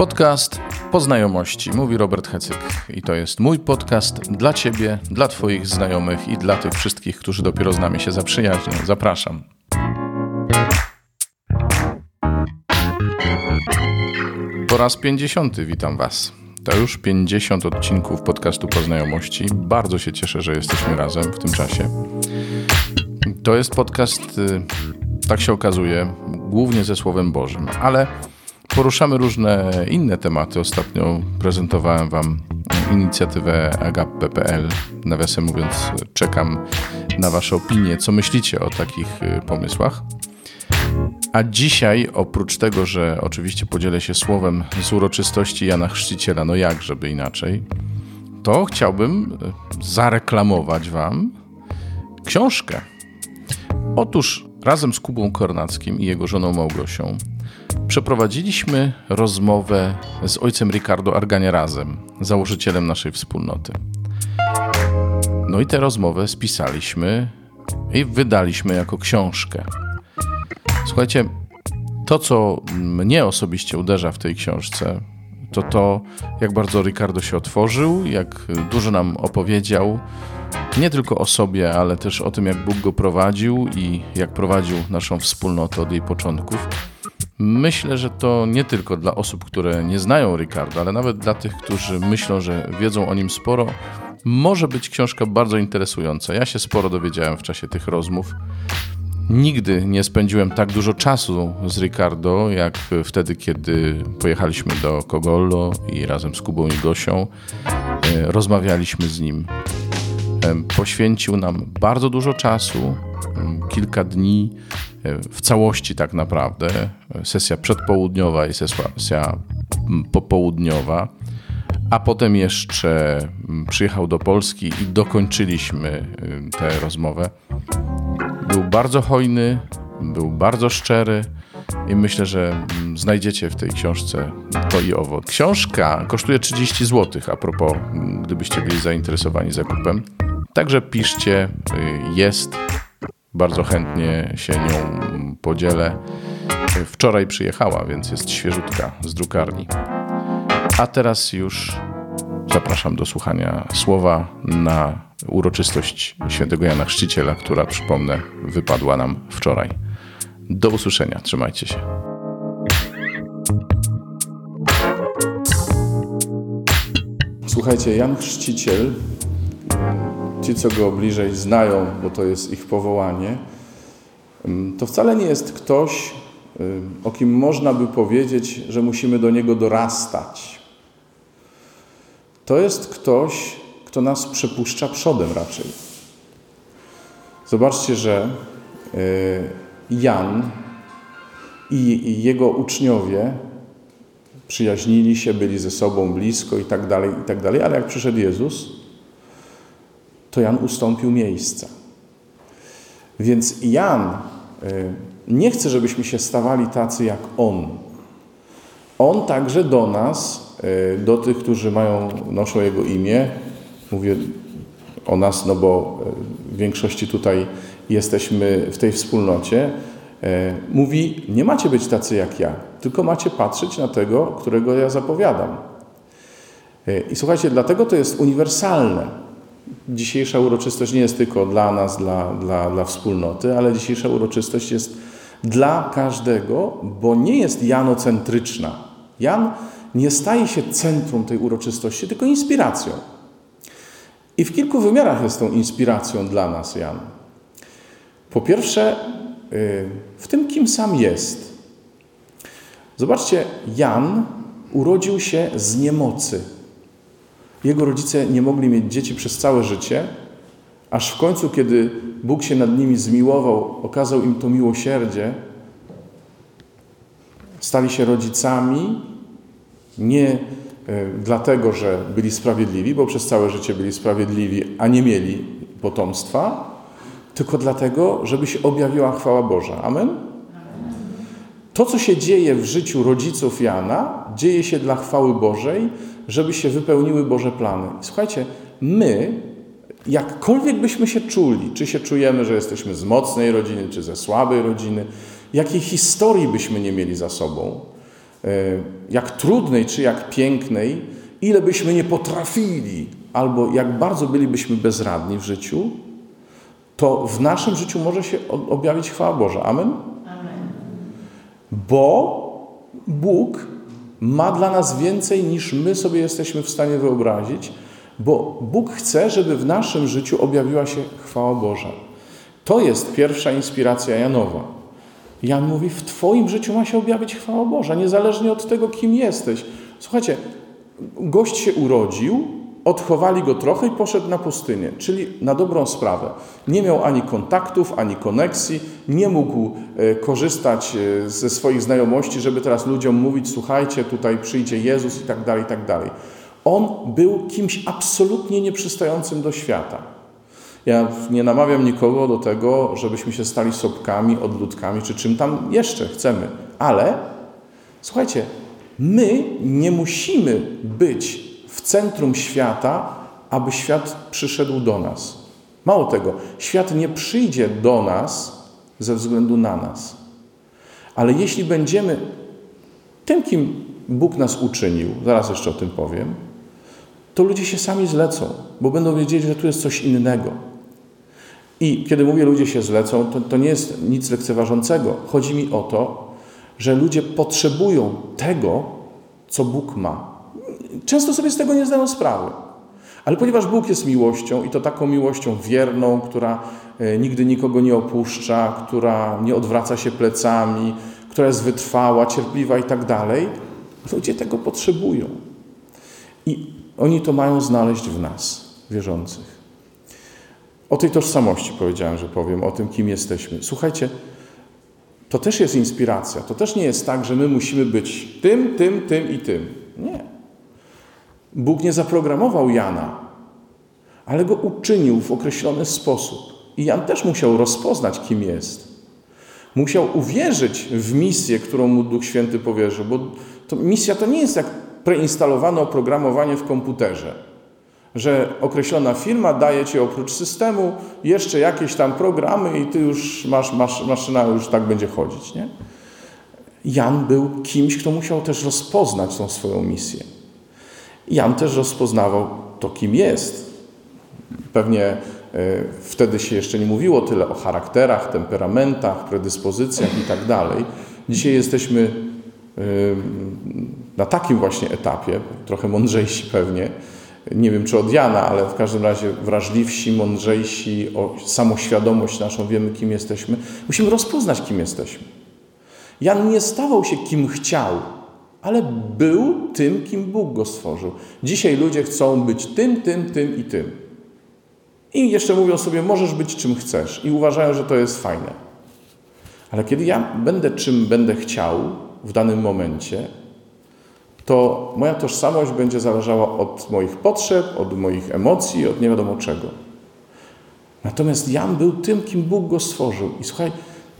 Podcast Poznajomości, mówi Robert Hecyk. I to jest mój podcast dla Ciebie, dla Twoich znajomych i dla tych wszystkich, którzy dopiero z nami się zaprzyjaźnią. Zapraszam. Po raz 50 witam Was. To już 50 odcinków podcastu Poznajomości. Bardzo się cieszę, że jesteśmy razem w tym czasie. To jest podcast, y, tak się okazuje, głównie ze Słowem Bożym, ale poruszamy różne inne tematy. Ostatnio prezentowałem Wam inicjatywę agape.pl. Nawiasem mówiąc, czekam na Wasze opinie, co myślicie o takich y, pomysłach. A dzisiaj, oprócz tego, że oczywiście podzielę się słowem z uroczystości Jana Chrzciciela, no jak żeby inaczej, to chciałbym y, zareklamować Wam książkę. Otóż razem z Kubą Kornackim i jego żoną Małgosią przeprowadziliśmy rozmowę z ojcem Ricardo Argania razem, założycielem naszej wspólnoty. No i tę rozmowę spisaliśmy i wydaliśmy jako książkę. Słuchajcie, to co mnie osobiście uderza w tej książce, to to, jak bardzo Ricardo się otworzył, jak dużo nam opowiedział, nie tylko o sobie, ale też o tym, jak Bóg go prowadził i jak prowadził naszą wspólnotę od jej początków. Myślę, że to nie tylko dla osób, które nie znają Ricardo, ale nawet dla tych, którzy myślą, że wiedzą o nim sporo, może być książka bardzo interesująca. Ja się sporo dowiedziałem w czasie tych rozmów. Nigdy nie spędziłem tak dużo czasu z Ricardo, jak wtedy, kiedy pojechaliśmy do Kogollo i razem z Kubą i Gosią e, rozmawialiśmy z nim. Poświęcił nam bardzo dużo czasu, kilka dni w całości tak naprawdę. Sesja przedpołudniowa i sesja popołudniowa. A potem jeszcze przyjechał do Polski i dokończyliśmy tę rozmowę. Był bardzo hojny, był bardzo szczery i myślę, że znajdziecie w tej książce to i owo. Książka kosztuje 30 zł, a propos, gdybyście byli zainteresowani zakupem. Także piszcie, y, jest. Bardzo chętnie się nią podzielę. Wczoraj przyjechała, więc jest świeżutka z drukarni. A teraz już zapraszam do słuchania słowa na uroczystość świętego Jana Chrzciciela, która, przypomnę, wypadła nam wczoraj. Do usłyszenia, trzymajcie się. Słuchajcie, Jan Chrzciciel, ci co go bliżej znają, bo to jest ich powołanie, to wcale nie jest ktoś, o kim można by powiedzieć, że musimy do niego dorastać. To jest ktoś, kto nas przepuszcza przodem raczej. Zobaczcie, że e, Jan i jego uczniowie przyjaźnili się, byli ze sobą blisko i tak dalej, i tak dalej, ale jak przyszedł Jezus, to Jan ustąpił miejsca. Więc Jan e, nie chce, żebyśmy się stawali tacy jak On. On także do nas, e, do tych, którzy mają, noszą Jego imię, Mówię o nas, no bo e, w większości tutaj jesteśmy w tej wspólnocie. Mówi, nie macie być tacy jak ja, tylko macie patrzeć na tego, którego ja zapowiadam. I słuchajcie, dlatego to jest uniwersalne. Dzisiejsza uroczystość nie jest tylko dla nas, dla, dla, dla wspólnoty, ale dzisiejsza uroczystość jest dla każdego, bo nie jest janocentryczna. Jan nie staje się centrum tej uroczystości, tylko inspiracją. I w kilku wymiarach jest tą inspiracją dla nas Jan. Po pierwsze, y, w tym, kim sam jest. Zobaczcie, Jan urodził się z niemocy. Jego rodzice nie mogli mieć dzieci przez całe życie, aż w końcu, kiedy Bóg się nad nimi zmiłował, okazał im to miłosierdzie, stali się rodzicami, nie E, dlatego, że byli sprawiedliwi, bo przez całe życie byli sprawiedliwi, a nie mieli potomstwa, tylko dlatego, żeby się objawiła chwała Boża. Amen? To, co się dzieje w życiu rodziców Jana, dzieje się dla chwały Bożej, żeby się wypełniły Boże plany. Słuchajcie, my, jakkolwiek byśmy się czuli, czy się czujemy, że jesteśmy z mocnej rodziny, czy ze słabej rodziny, jakiej historii byśmy nie mieli za sobą, jak trudnej czy jak pięknej, ile byśmy nie potrafili, albo jak bardzo bylibyśmy bezradni w życiu, to w naszym życiu może się objawić chwała Boża. Amen? Amen. Bo Bóg ma dla nas więcej niż my sobie jesteśmy w stanie wyobrazić, bo Bóg chce, żeby w naszym życiu objawiła się chwała Boża. To jest pierwsza inspiracja Janowa. Jan mówi: W Twoim życiu ma się objawić chwała Boża, niezależnie od tego, kim jesteś. Słuchajcie, gość się urodził, odchowali go trochę i poszedł na pustynię, czyli na dobrą sprawę. Nie miał ani kontaktów, ani koneksji, nie mógł e, korzystać e, ze swoich znajomości, żeby teraz ludziom mówić: Słuchajcie, tutaj przyjdzie Jezus i tak dalej, i tak dalej. On był kimś absolutnie nieprzystającym do świata. Ja nie namawiam nikogo do tego, żebyśmy się stali sopkami, odludkami, czy czym tam jeszcze chcemy. Ale słuchajcie, my nie musimy być w centrum świata, aby świat przyszedł do nas. Mało tego, świat nie przyjdzie do nas ze względu na nas. Ale jeśli będziemy tym, kim Bóg nas uczynił, zaraz jeszcze o tym powiem, to ludzie się sami zlecą, bo będą wiedzieli, że tu jest coś innego. I kiedy mówię, ludzie się zlecą, to, to nie jest nic lekceważącego. Chodzi mi o to, że ludzie potrzebują tego, co Bóg ma. Często sobie z tego nie zdają sprawy. Ale ponieważ Bóg jest miłością i to taką miłością wierną, która e, nigdy nikogo nie opuszcza, która nie odwraca się plecami, która jest wytrwała, cierpliwa i tak dalej, ludzie tego potrzebują. I oni to mają znaleźć w nas, wierzących. O tej tożsamości powiedziałem, że powiem, o tym, kim jesteśmy. Słuchajcie, to też jest inspiracja. To też nie jest tak, że my musimy być tym, tym, tym i tym. Nie. Bóg nie zaprogramował Jana, ale go uczynił w określony sposób. I Jan też musiał rozpoznać, kim jest. Musiał uwierzyć w misję, którą mu Duch Święty powierzył, bo to, misja to nie jest jak preinstalowane oprogramowanie w komputerze, że określona firma daje ci oprócz systemu jeszcze jakieś tam programy i ty już masz, masz maszyna już tak będzie chodzić. Nie? Jan był kimś, kto musiał też rozpoznać tą swoją misję. Jan też rozpoznawał to, kim jest. Pewnie e, wtedy się jeszcze nie mówiło tyle o charakterach, temperamentach, predyspozycjach i tak dalej. Dzisiaj jesteśmy e, na takim właśnie etapie, trochę mądrzejsi pewnie, nie wiem czy od Jana, ale w każdym razie wrażliwsi, mądrzejsi, o samoświadomość naszą, wiemy kim jesteśmy. Musimy rozpoznać kim jesteśmy. Jan nie stawał się kim chciał, ale był tym, kim Bóg go stworzył. Dzisiaj ludzie chcą być tym, tym, tym i tym. I jeszcze mówią sobie, możesz być czym chcesz, i uważają, że to jest fajne. Ale kiedy ja będę czym będę chciał w danym momencie, to moja tożsamość będzie zależała od moich potrzeb, od moich emocji, od nie wiadomo czego. Natomiast Jan był tym, kim Bóg go stworzył. I słuchaj,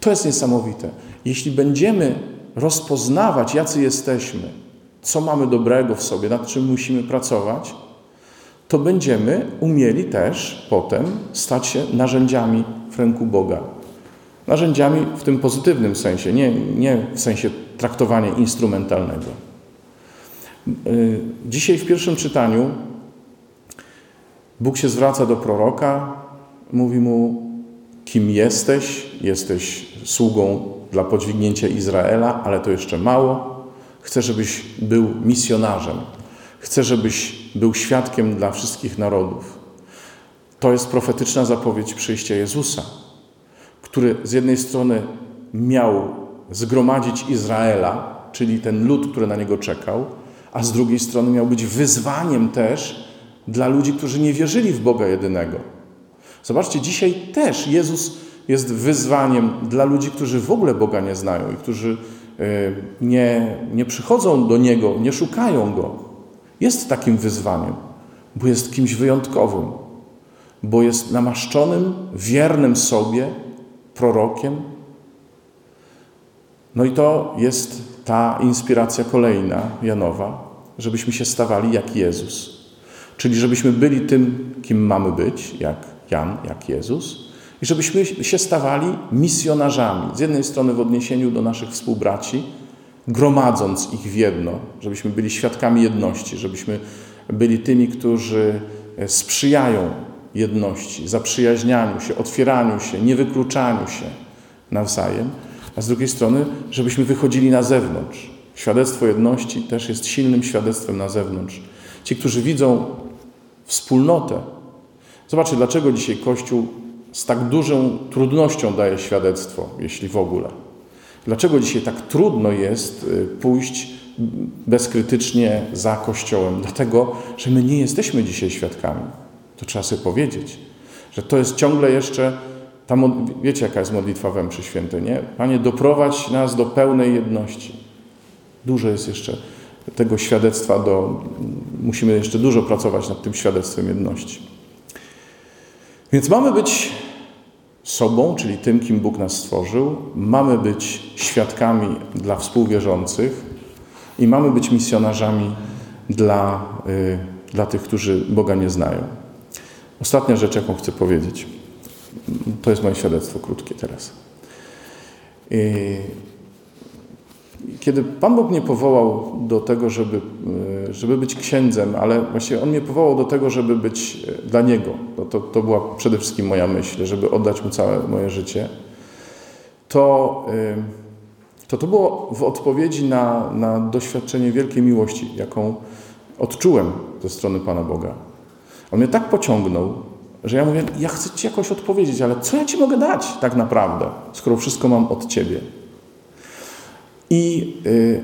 to jest niesamowite. Jeśli będziemy rozpoznawać, jacy jesteśmy, co mamy dobrego w sobie, nad czym musimy pracować, to będziemy umieli też potem stać się narzędziami w ręku Boga. Narzędziami w tym pozytywnym sensie, nie, nie w sensie traktowania instrumentalnego. Y, dzisiaj w pierwszym czytaniu Bóg się zwraca do proroka, mówi mu, kim jesteś, jesteś sługą dla podźwignięcia Izraela, ale to jeszcze mało. Chcę, żebyś był misjonarzem. Chcę, żebyś był świadkiem dla wszystkich narodów. To jest profetyczna zapowiedź przyjścia Jezusa, który z jednej strony miał zgromadzić Izraela, czyli ten lud, który na niego czekał, a z drugiej strony miał być wyzwaniem też dla ludzi, którzy nie wierzyli w Boga jedynego. Zobaczcie, dzisiaj też Jezus jest wyzwaniem dla ludzi, którzy w ogóle Boga nie znają i którzy e, nie, nie przychodzą do Niego, nie szukają Go. Jest takim wyzwaniem, bo jest kimś wyjątkowym, bo jest namaszczonym, wiernym sobie prorokiem. No i to jest ta inspiracja kolejna, Janowa, żebyśmy się stawali jak Jezus. Czyli żebyśmy byli tym, kim mamy być, jak Jan, jak Jezus, i żebyśmy się stawali misjonarzami. Z jednej strony w odniesieniu do naszych współbraci, gromadząc ich w jedno, żebyśmy byli świadkami jedności, żebyśmy byli tymi, którzy sprzyjają jedności, zaprzyjaźnianiu się, otwieraniu się, niewykluczaniu się nawzajem, a z drugiej strony, żebyśmy wychodzili na zewnątrz. Świadectwo jedności też jest silnym świadectwem na zewnątrz. Ci, którzy widzą wspólnotę, zobaczcie, dlaczego dzisiaj Kościół z tak dużą trudnością daje świadectwo, jeśli w ogóle. Dlaczego dzisiaj tak trudno jest y, pójść bezkrytycznie za Kościołem? Dlatego, że my nie jesteśmy dzisiaj świadkami. To trzeba sobie powiedzieć, że to jest ciągle jeszcze, ta, wiecie jaka jest modlitwa we mszy świętej, nie? Panie, doprowadź nas do pełnej jedności. Dużo jest jeszcze tego świadectwa, do, musimy jeszcze dużo pracować nad tym świadectwem jedności. Więc mamy być sobą, czyli tym, kim Bóg nas stworzył, mamy być świadkami dla współwierzących i mamy być misjonarzami dla, y, dla tych, którzy Boga nie znają. Ostatnia rzecz, jaką chcę powiedzieć, to jest moje świadectwo krótkie teraz. Y, kiedy Pan Bóg mnie powołał do tego, żeby, e, żeby być księdzem, ale właściwie On mnie powołał do tego, żeby być e, dla Niego. To, to, to była przede wszystkim moja myśl, żeby oddać Mu całe moje życie. To e, to, to było w odpowiedzi na, na doświadczenie wielkiej miłości, jaką odczułem ze strony Pana Boga. On mnie tak pociągnął, że ja mówię, ja chcę Ci jakoś odpowiedzieć, ale co ja Ci mogę dać tak naprawdę, skoro wszystko mam od Ciebie? I y,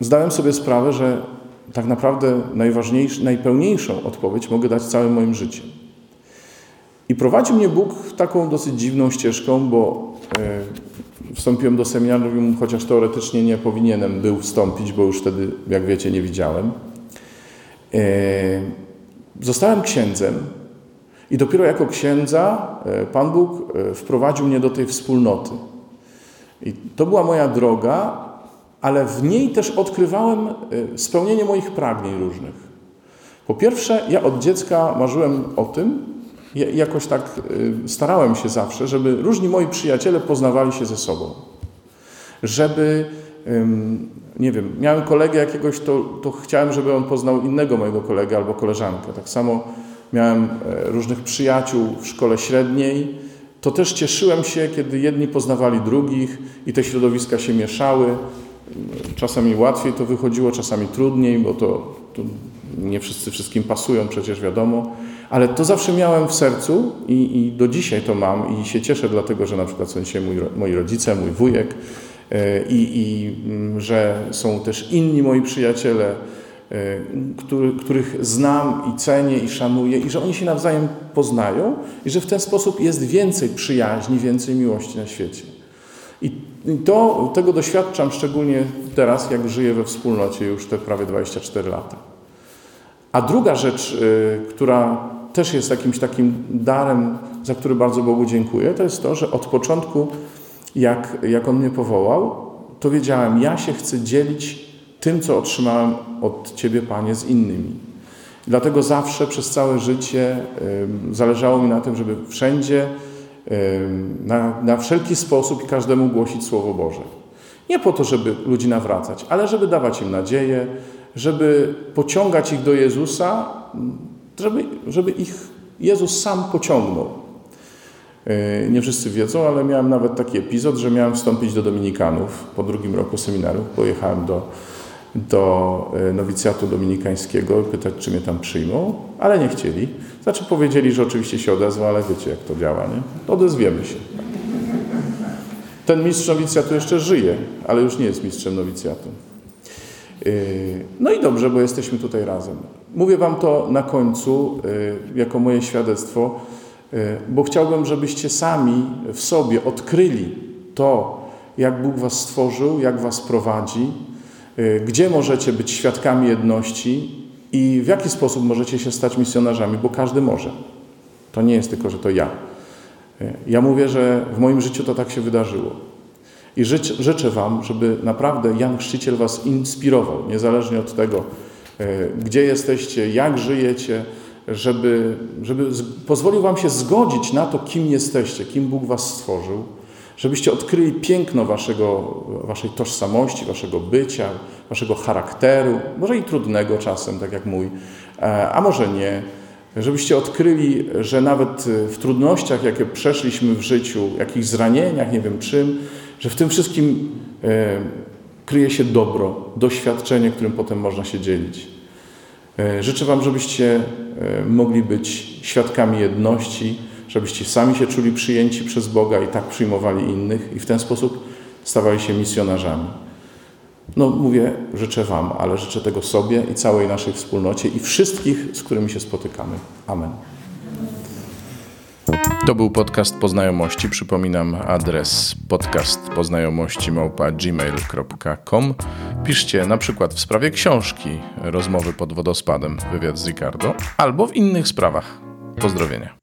zdałem sobie sprawę, że tak naprawdę najważniejszą, najpełniejszą odpowiedź mogę dać całym moim życiem. I prowadził mnie Bóg taką dosyć dziwną ścieżką, bo y, wstąpiłem do seminarium, chociaż teoretycznie nie powinienem był wstąpić, bo już wtedy, jak wiecie, nie widziałem. Y, zostałem księdzem i dopiero jako księdza Pan Bóg wprowadził mnie do tej wspólnoty. I to była moja droga, ale w niej też odkrywałem y, spełnienie moich pragnień różnych. Po pierwsze, ja od dziecka marzyłem o tym, jakoś tak y, starałem się zawsze, żeby różni moi przyjaciele poznawali się ze sobą. Żeby, nie wiem, miałem kolegę jakiegoś, to, to chciałem, żeby on poznał innego mojego kolegę albo koleżankę. Tak samo miałem e, różnych przyjaciół w szkole średniej, to też cieszyłem się, kiedy jedni poznawali drugich i te środowiska się mieszały. Czasami łatwiej to wychodziło, czasami trudniej, bo to, to nie wszyscy wszystkim pasują, przecież wiadomo. Ale to zawsze miałem w sercu i, i, do dzisiaj to mam i się cieszę dlatego, że na przykład są dzisiaj mój, moi rodzice, mój wujek e, i, i mm, że są też inni moi przyjaciele, który, których znam i cenię i szanuję, i że oni się nawzajem poznają, i że w ten sposób jest więcej przyjaźni, więcej miłości na świecie. I to, tego doświadczam szczególnie teraz, jak żyję we wspólnocie już te prawie 24 lata. A druga rzecz, e, która też jest jakimś takim darem, za który bardzo Bogu dziękuję, to jest to, że od początku, jak, jak On mnie powołał, to wiedziałem, ja się chcę dzielić tym, co otrzymałem od Ciebie, Panie, z innymi. Dlatego zawsze przez całe życie zależało mi na tym, żeby wszędzie, na, na wszelki sposób i każdemu głosić Słowo Boże. Nie po to, żeby ludzi nawracać, ale żeby dawać im nadzieję, żeby pociągać ich do Jezusa, żeby, żeby ich Jezus sam pociągnął. E, nie wszyscy wiedzą, ale miałem nawet taki epizod, że miałem wstąpić do Dominikanów po drugim roku seminarium. Pojechałem do do e, nowicjatu dominikańskiego pytać, czy mnie tam przyjmą, ale nie chcieli. Znaczy powiedzieli, że oczywiście się odezwą, ale wiecie, jak to działa, nie? Odezwiemy się. Ten mistrz nowicjatu jeszcze żyje, ale już nie jest mistrzem nowicjatu. E, no i dobrze, bo jesteśmy tutaj razem. Mówię Wam to na końcu, e, jako moje świadectwo, bo chciałbym, żebyście sami w sobie odkryli to, jak Bóg Was stworzył, jak Was prowadzi, gdzie możecie być świadkami jedności i w jaki sposób możecie się stać misjonarzami, bo każdy może. To nie jest tylko, że to ja. Y, ja mówię, że w moim życiu to tak się wydarzyło. I życz, życzę Wam, żeby naprawdę Jan Chrzciciel Was inspirował, niezależnie od tego, y, gdzie jesteście, jak żyjecie, żeby, żeby pozwolił Wam się zgodzić na to, kim jesteście, kim Bóg Was stworzył, żebyście odkryli piękno waszego, waszej tożsamości, waszego bycia, waszego charakteru, może i trudnego czasem, tak jak mój, e, a może nie. Żebyście odkryli, że nawet w trudnościach, jakie przeszliśmy w życiu, jakichś zranieniach, nie wiem czym, że w tym wszystkim e, kryje się dobro, doświadczenie, którym potem można się dzielić. E, życzę Wam, żebyście mogli być świadkami jedności, żebyście sami się czuli przyjęci przez Boga i tak przyjmowali innych i w ten sposób stawali się misjonarzami. No mówię, życzę Wam, ale życzę tego sobie i całej naszej wspólnocie i wszystkich, z którymi się spotykamy. Amen. To był podcast Poznajomości. Przypominam adres podcast poznajomości gmail.com. Piszcie na przykład w sprawie książki Rozmowy pod wodospadem, wywiad z Ricardo, albo w innych sprawach. Pozdrowienia.